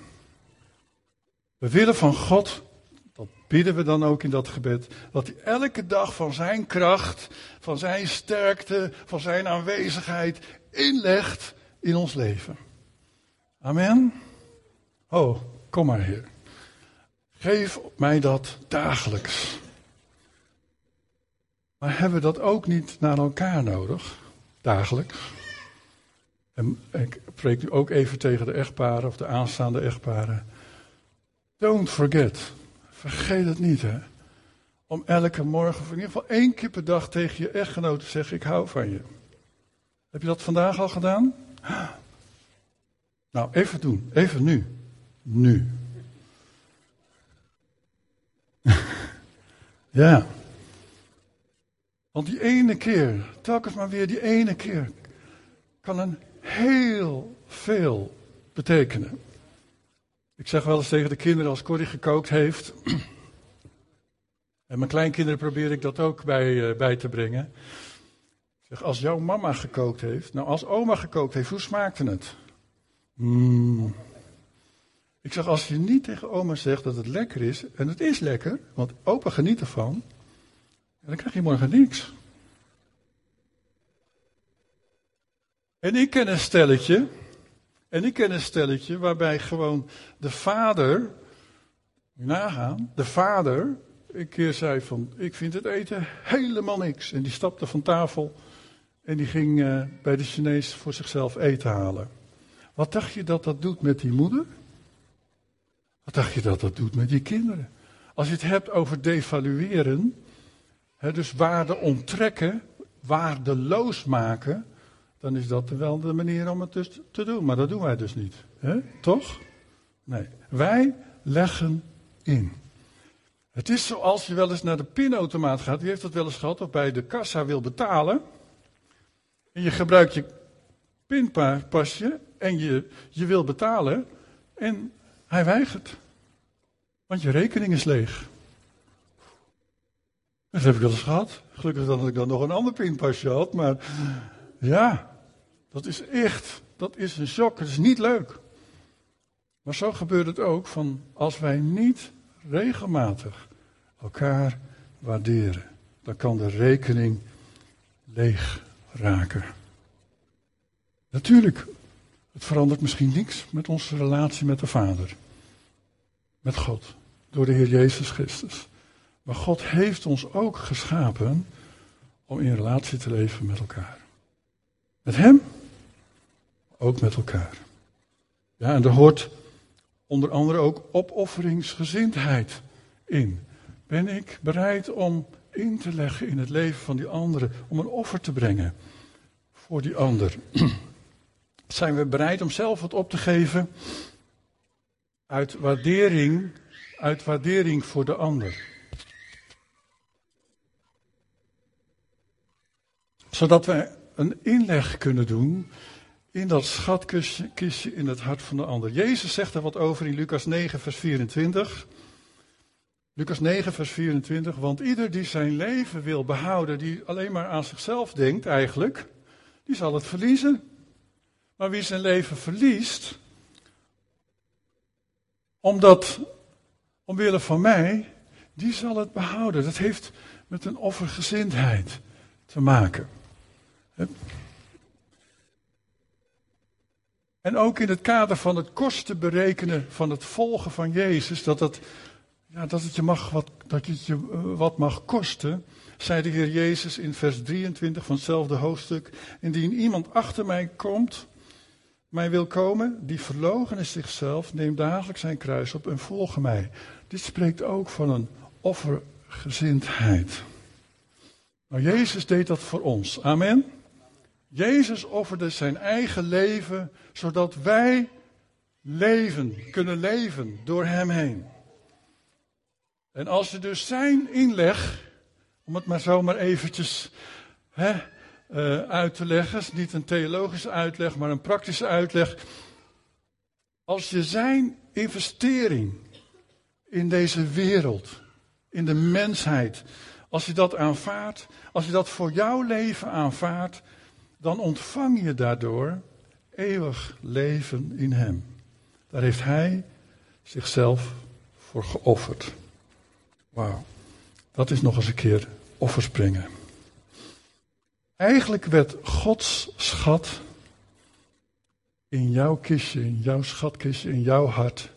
We willen van God, dat bidden we dan ook in dat gebed, dat hij elke dag van zijn kracht, van zijn sterkte, van zijn aanwezigheid inlegt in ons leven. Amen. Oh, kom maar, Heer. Geef mij dat dagelijks. Maar hebben we dat ook niet naar elkaar nodig? Dagelijks. En ik spreek nu ook even tegen de echtparen of de aanstaande echtparen. Don't forget. Vergeet het niet, hè. Om elke morgen, in ieder geval één keer per dag tegen je echtgenoot te zeggen: Ik hou van je. Heb je dat vandaag al gedaan? Nou, even doen. Even nu. Nu. ja. Want die ene keer, telkens maar weer die ene keer, kan een heel veel betekenen. Ik zeg wel eens tegen de kinderen als Corrie gekookt heeft. En mijn kleinkinderen probeer ik dat ook bij, uh, bij te brengen. Ik zeg, als jouw mama gekookt heeft, nou als oma gekookt heeft, hoe smaakte het? Mm. Ik zeg, als je niet tegen oma zegt dat het lekker is, en het is lekker, want opa geniet ervan, dan krijg je morgen niks. En ik ken een stelletje, en ik ken een stelletje waarbij gewoon de vader, nagaan, de vader een keer zei van, ik vind het eten helemaal niks. En die stapte van tafel en die ging uh, bij de Chinees voor zichzelf eten halen. Wat dacht je dat dat doet met die moeder? Wat dacht je dat dat doet met die kinderen? Als je het hebt over devalueren, dus waarde onttrekken, waardeloos maken, dan is dat wel de manier om het dus te doen. Maar dat doen wij dus niet. Toch? Nee. Wij leggen in. Het is zoals je wel eens naar de pinautomaat gaat. Wie heeft dat wel eens gehad? Of bij de kassa wil betalen. En je gebruikt je pinpasje en je, je wil betalen. En hij weigert. Want je rekening is leeg. Dat heb ik wel eens gehad. Gelukkig dat ik dan nog een ander pinpasje had. Maar ja, dat is echt, dat is een shock. Het is niet leuk. Maar zo gebeurt het ook van als wij niet regelmatig elkaar waarderen, dan kan de rekening leeg raken. Natuurlijk, Het verandert misschien niks met onze relatie met de Vader. Met God. Door de Heer Jezus Christus. Maar God heeft ons ook geschapen om in relatie te leven met elkaar. Met Hem, ook met elkaar. Ja, en er hoort onder andere ook opofferingsgezindheid in. Ben ik bereid om in te leggen in het leven van die anderen, om een offer te brengen voor die ander? Zijn we bereid om zelf wat op te geven uit waardering, uit waardering voor de ander? Zodat we een inleg kunnen doen in dat schatkistje in het hart van de ander. Jezus zegt er wat over in Lucas 9, vers 24. Lucas 9, vers 24. Want ieder die zijn leven wil behouden, die alleen maar aan zichzelf denkt eigenlijk, die zal het verliezen. Maar wie zijn leven verliest, omdat, omwille van mij, die zal het behouden. Dat heeft met een offergezindheid te maken. En ook in het kader van het kosten berekenen van het volgen van Jezus, dat het, ja, dat het, je, mag wat, dat het je eh, wat mag kosten, zei de Heer Jezus in vers 23 van hetzelfde hoofdstuk. Indien iemand achter mij komt, mij wil komen, die verlogen is zichzelf, neemt dagelijks zijn kruis op en volg mij. Dit spreekt ook van een offergezindheid. Nou, Jezus deed dat voor ons. Amen. Jezus offerde zijn eigen leven, zodat wij leven, kunnen leven door Hem heen. En als je dus zijn inleg, om het maar zomaar eventjes hè, uh, uit te leggen, is niet een theologische uitleg, maar een praktische uitleg. Als je zijn investering in deze wereld, in de mensheid, als je dat aanvaardt, als je dat voor jouw leven aanvaardt, dan ontvang je daardoor eeuwig leven in Hem. Daar heeft Hij zichzelf voor geofferd. Wauw, dat is nog eens een keer offers brengen. Eigenlijk werd Gods schat in jouw kistje, in jouw schatkistje, in jouw hart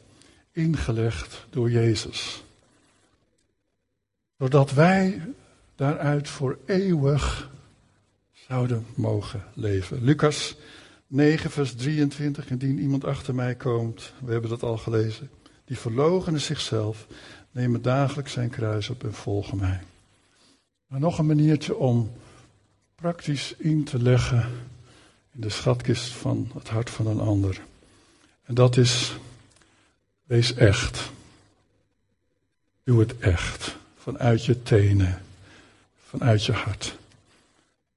ingelegd door Jezus. Zodat wij daaruit voor eeuwig zouden mogen leven. Lucas 9, vers 23. Indien iemand achter mij komt, we hebben dat al gelezen, die verloochenen zichzelf, nemen dagelijks zijn kruis op en volgen mij. Maar nog een maniertje om praktisch in te leggen in de schatkist van het hart van een ander. En dat is, wees echt. Doe het echt. Vanuit je tenen. Vanuit je hart.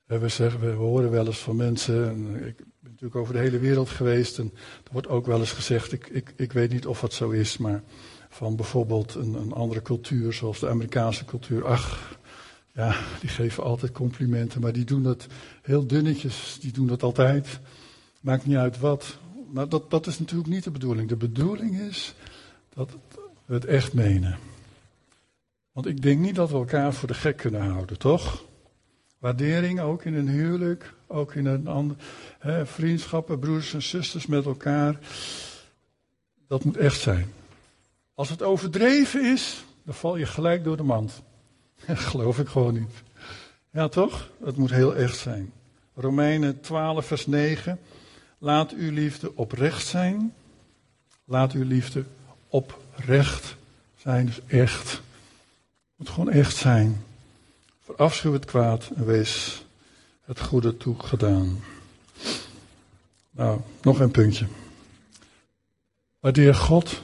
We, horen wel eens van mensen, en ik ben natuurlijk over de hele wereld geweest, en er wordt ook wel eens gezegd, ik, ik, ik weet niet of het zo is, maar van bijvoorbeeld een, een andere cultuur, zoals de Amerikaanse cultuur, ach, ja, die geven altijd complimenten, maar die doen dat heel dunnetjes. Die doen dat altijd. Maakt niet uit wat. Maar dat, dat is natuurlijk niet de bedoeling. De bedoeling is dat we het echt menen. Want ik denk niet dat we elkaar voor de gek kunnen houden, toch? Waardering ook in een huwelijk, ook in een ander, hè, vriendschappen, broers en zusters met elkaar. Dat moet echt zijn. Als het overdreven is, dan val je gelijk door de mand. geloof ik gewoon niet. Ja, toch? Het moet heel echt zijn. Romeinen 12, vers 9. Laat uw liefde oprecht zijn. Laat uw liefde oprecht zijn, dus echt. Het moet gewoon echt zijn. Verafschuw het kwaad en wees het goede toegedaan. Nou, nog een puntje. Waardeer God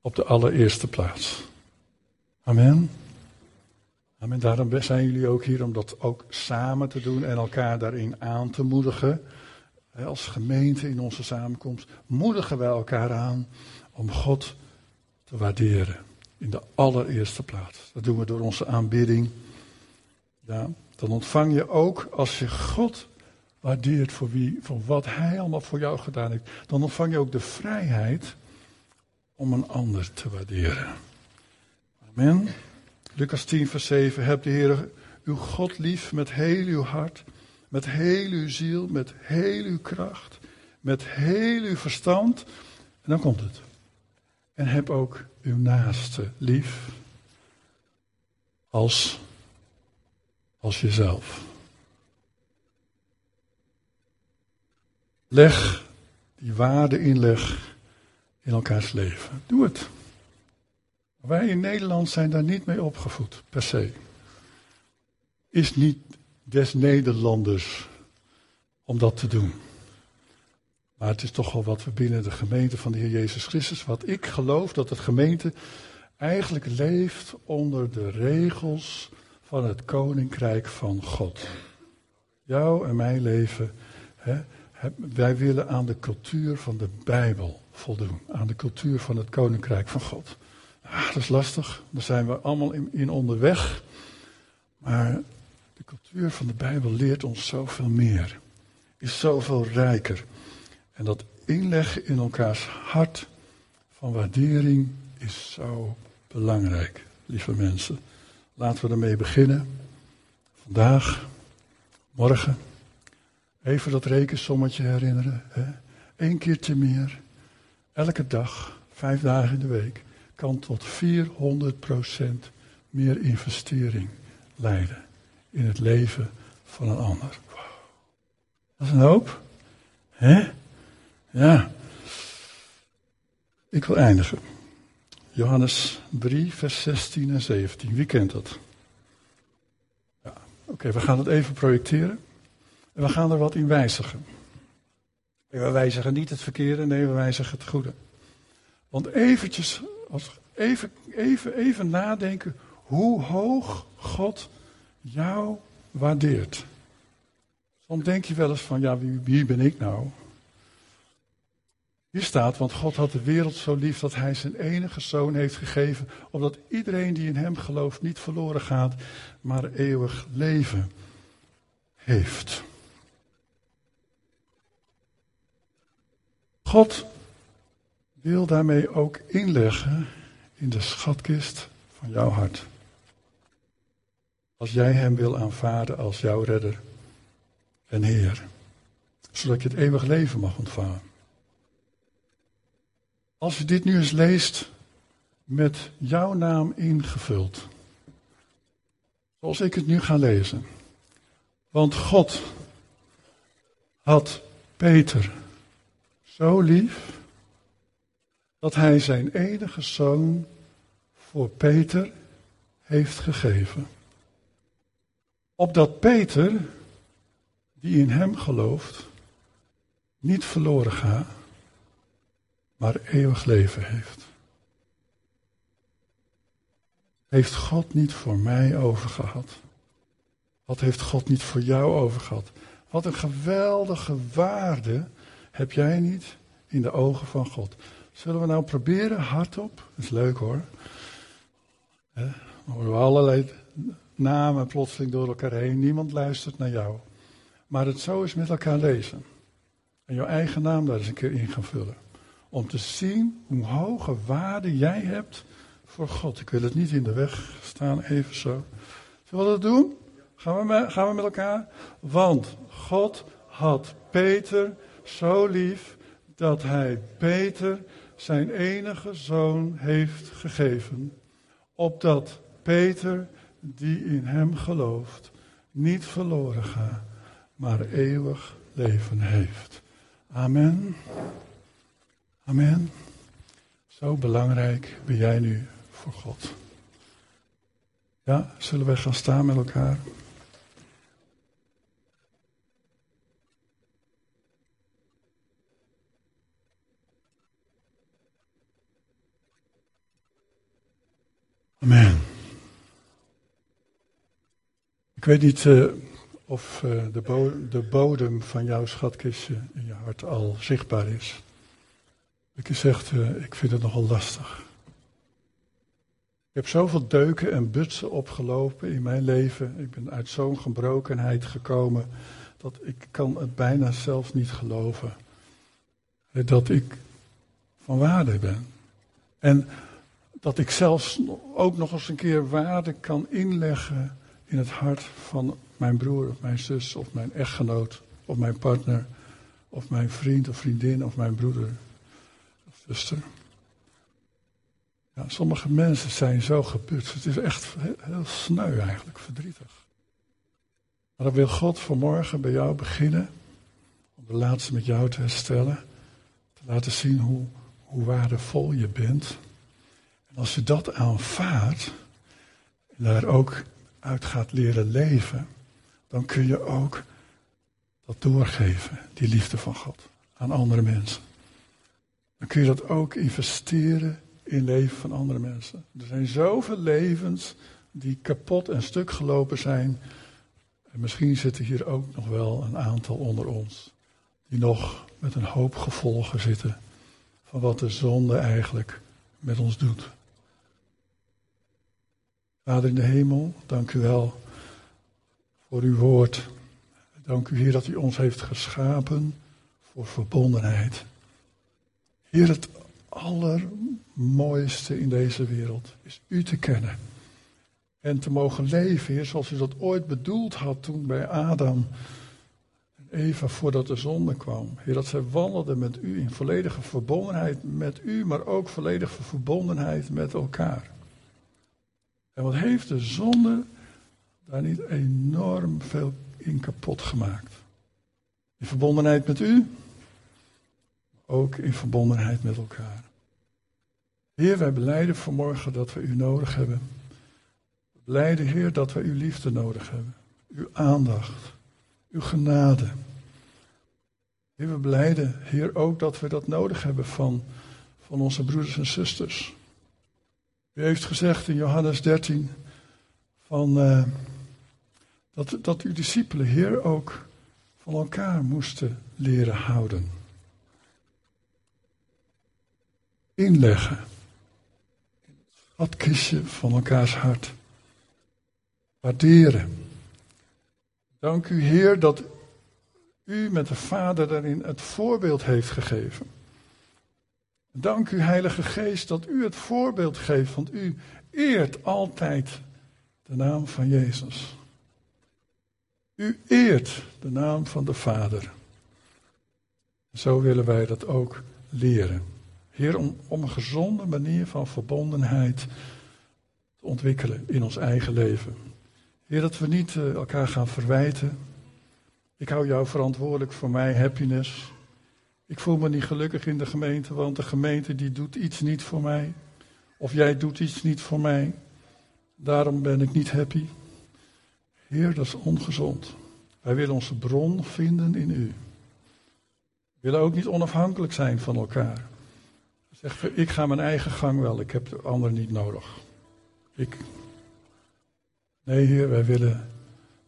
op de allereerste plaats. Amen. En daarom zijn jullie ook hier om dat ook samen te doen en elkaar daarin aan te moedigen. Als gemeente in onze samenkomst moedigen wij elkaar aan om God te waarderen. In de allereerste plaats. Dat doen we door onze aanbidding. Ja, dan ontvang je ook, als je God waardeert voor, wie, voor wat Hij allemaal voor jou gedaan heeft, dan ontvang je ook de vrijheid om een ander te waarderen. Amen. Lucas 10, vers 7. Heb de Heer uw God lief met heel uw hart, met heel uw ziel, met heel uw kracht met heel uw verstand. En dan komt het. En heb ook uw naaste lief als, als jezelf. Leg die waarde inleg in elkaars leven. Doe het. Wij in Nederland zijn daar niet mee opgevoed, per se. Is niet des Nederlanders om dat te doen. Maar het is toch wel wat we binnen de gemeente van de Heer Jezus Christus, wat ik geloof dat het gemeente eigenlijk leeft onder de regels van het koninkrijk van God. Jou en mijn leven, hè, wij willen aan de cultuur van de Bijbel voldoen, aan de cultuur van het koninkrijk van God. Ah, dat is lastig, daar zijn we allemaal in, in onderweg. Maar de cultuur van de Bijbel leert ons zoveel meer, is zoveel rijker. En dat inleggen in elkaars hart van waardering is zo belangrijk, lieve mensen. Laten we ermee beginnen. Vandaag, morgen. Even dat rekensommetje herinneren. Hè? Eén keertje meer. Elke dag, vijf dagen in de week. Kan tot 400% meer investering leiden. In het leven van een ander. Wow. Dat is een hoop. Hè? Ja. Ik wil eindigen. Johannes 3, vers 16 en 17. Wie kent dat? Ja. Oké, we gaan het even projecteren. En we gaan er wat in wijzigen. En we wijzigen niet het verkeerde, nee, we wijzigen het goede. Want eventjes, even, even, even nadenken hoe hoog God jou waardeert. Soms denk je wel eens van, ja, wie, wie ben ik nou? Hier staat, want God had de wereld zo lief dat hij zijn enige zoon heeft gegeven, opdat iedereen die in hem gelooft niet verloren gaat, maar eeuwig leven heeft. God wil daarmee ook inleggen in de schatkist van jouw hart. Als jij Hem wil aanvaarden als jouw redder en Heer, zodat je het eeuwig leven mag ontvangen. Als je dit nu eens leest met jouw naam ingevuld, zoals ik het nu ga lezen. Want God had Peter zo lief dat hij zijn enige zoon voor Peter heeft gegeven. Opdat Peter, die in hem gelooft, niet verloren gaat, maar eeuwig leven heeft. Heeft God niet voor mij overgehad? Wat heeft God niet voor jou overgehad? Wat een geweldige waarde heb jij niet in de ogen van God? Zullen we nou proberen hardop? Is leuk hoor. Dan horen we allerlei namen plotseling door elkaar heen. Niemand luistert naar jou. Maar het zo is met elkaar lezen. En jouw eigen naam daar eens een keer in gaan vullen. Om te zien hoe hoge waarde jij hebt voor God. Ik wil het niet in de weg staan, even zo. Zullen we dat doen? Gaan we met, gaan we met elkaar? Want God had Peter zo lief dat hij Peter zijn enige zoon heeft gegeven, opdat Peter, die in hem gelooft, niet verloren gaat, maar eeuwig leven heeft. Amen. Amen. Zo belangrijk ben jij nu voor God. Ja, zullen wij gaan staan met elkaar? Amen. Ik weet niet uh, of uh, de, de, bodem van jouw schatkistje in je hart al zichtbaar is. Ik zeg, uh, ik vind het nogal lastig. Ik heb zoveel deuken en butsen opgelopen in mijn leven. Ik ben uit zo'n gebrokenheid gekomen dat ik kan het bijna zelf niet geloven. Dat ik van waarde ben. En dat ik zelfs ook nog eens een keer waarde kan inleggen in het hart van mijn broer of mijn zus of mijn echtgenoot of mijn partner of mijn vriend of vriendin of mijn broeder zuster. Ja, sommige mensen zijn zo geput. Het is echt heel sneu eigenlijk, verdrietig. Maar dan wil God vanmorgen bij jou beginnen om de laatste met jou te herstellen. Te laten zien hoe, hoe waardevol je bent. En als je dat aanvaardt en daar ook uit gaat leren leven, dan kun je ook dat doorgeven, die liefde van God, aan andere mensen. Dan kun je dat ook investeren in leven van andere mensen. Er zijn zoveel levens die kapot en stuk gelopen zijn. En misschien zitten hier ook nog wel een aantal onder ons die nog met een hoop gevolgen zitten van wat de zonde eigenlijk met ons doet. Vader in de hemel, dank u wel voor uw woord. Dank u, Heer, dat u ons heeft geschapen voor verbondenheid. Heer, het allermooiste in deze wereld is u te kennen. En te mogen leven, Heer, zoals u dat ooit bedoeld had toen bij Adam en Eva voordat de zonde kwam. Heer, dat zij wandelden met u in volledige verbondenheid met u, maar ook volledige verbondenheid met elkaar. En wat heeft de zonde daar niet enorm veel in kapot gemaakt? In verbondenheid met u, ook in verbondenheid met elkaar. Heer, wij beleiden vanmorgen dat we u nodig hebben. We beleiden, Heer, dat we uw liefde nodig hebben. Uw aandacht, uw genade. Heer, we beleiden, Heer, ook dat we dat nodig hebben van, van onze broeders en zusters. U heeft gezegd in Johannes 13 van, uh, dat, dat uw discipelen, Heer, ook van elkaar moesten leren houden. Inleggen. In het schatkistje van elkaars hart. Waarderen. Dank u, Heer, dat u met de Vader daarin het voorbeeld heeft gegeven. Dank u, Heilige Geest, dat u het voorbeeld geeft, want u eert altijd de naam van Jezus. U eert de naam van de Vader. Zo willen wij dat ook leren. Heer, om, om een gezonde manier van verbondenheid te ontwikkelen in ons eigen leven. Heer, dat we niet uh, elkaar gaan verwijten. Ik hou jou verantwoordelijk voor mijn happiness. Ik voel me niet gelukkig in de gemeente, want de gemeente die doet iets niet voor mij. Of jij doet iets niet voor mij. Daarom ben ik niet happy. Heer, dat is ongezond. Wij willen onze bron vinden in u. We willen ook niet onafhankelijk zijn van elkaar. Zeg, ik ga mijn eigen gang wel, ik heb de ander niet nodig. Ik. Nee, Heer, wij willen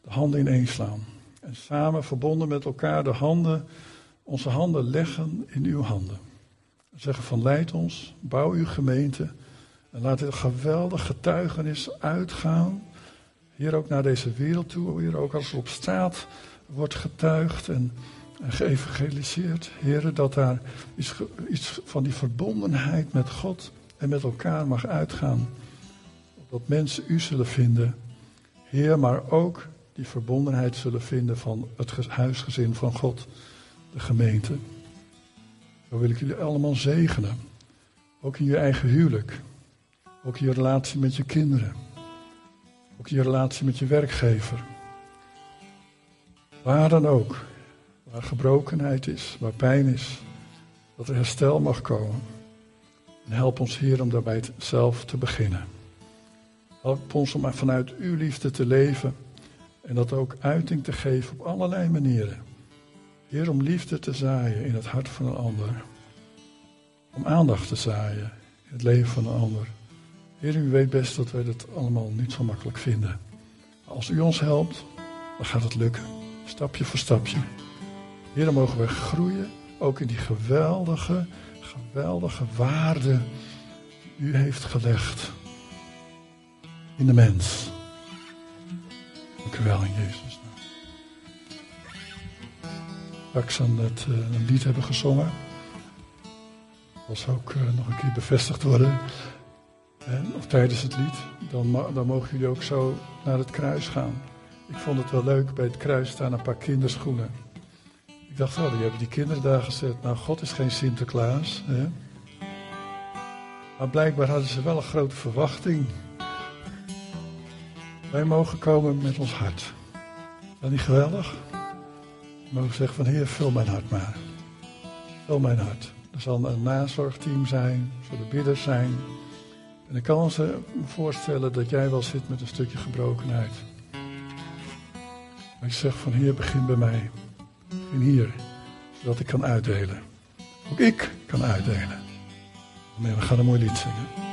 de handen ineens slaan. En samen verbonden met elkaar de handen onze handen leggen in uw handen. Zeggen van leid ons, bouw uw gemeente en laat dit geweldig getuigenis uitgaan. Hier ook naar deze wereld toe, hier ook als er op straat wordt getuigd en, en geëvangeliseerd. Heren, dat daar iets, van die verbondenheid met God en met elkaar mag uitgaan. Dat mensen u zullen vinden, Heer, maar ook die verbondenheid zullen vinden van het huisgezin van God de gemeente. Zo wil ik jullie allemaal zegenen. Ook in je eigen huwelijk. Ook in je relatie met je kinderen. Ook in je relatie met je werkgever. Waar dan ook. Waar gebrokenheid is, waar pijn is. Dat er herstel mag komen. En help ons hier om daarbij zelf te beginnen. Help ons om vanuit uw liefde te leven. En dat ook uiting te geven op allerlei manieren. Heer, om liefde te zaaien in het hart van een ander. Om aandacht te zaaien in het leven van een ander. Heer, u weet best dat wij dat allemaal niet zo makkelijk vinden. Als u ons helpt, dan gaat het lukken. Stapje voor stapje. Heer, dan mogen wij groeien. Ook in die geweldige, geweldige waarde die u heeft gelegd. In de mens. Dank u wel in Jezus straks aan het, uh, een lied hebben gezongen. Dat zal ook uh, nog een keer bevestigd worden. En, of tijdens het lied. Dan, dan mogen jullie ook zo naar het kruis gaan. Ik vond het wel leuk. Bij het kruis staan een paar kinderschoenen. Ik dacht, oh, die hebben die kinderen daar gezet. Nou, God is geen Sinterklaas. Hè? Maar blijkbaar hadden ze wel een grote verwachting. Wij mogen komen met ons hart. Is dat niet geweldig? We mogen zeggen van Heer, vul mijn hart maar. Vul mijn hart. Er zal een nazorgteam zijn, er zullen bidders zijn. En ik kan ons voorstellen dat jij wel zit met een stukje gebrokenheid. Maar je zegt van Heer, begin bij mij. Begin hier, zodat ik kan uitdelen. Ook ik kan uitdelen. Maar we gaan een mooi lied zingen.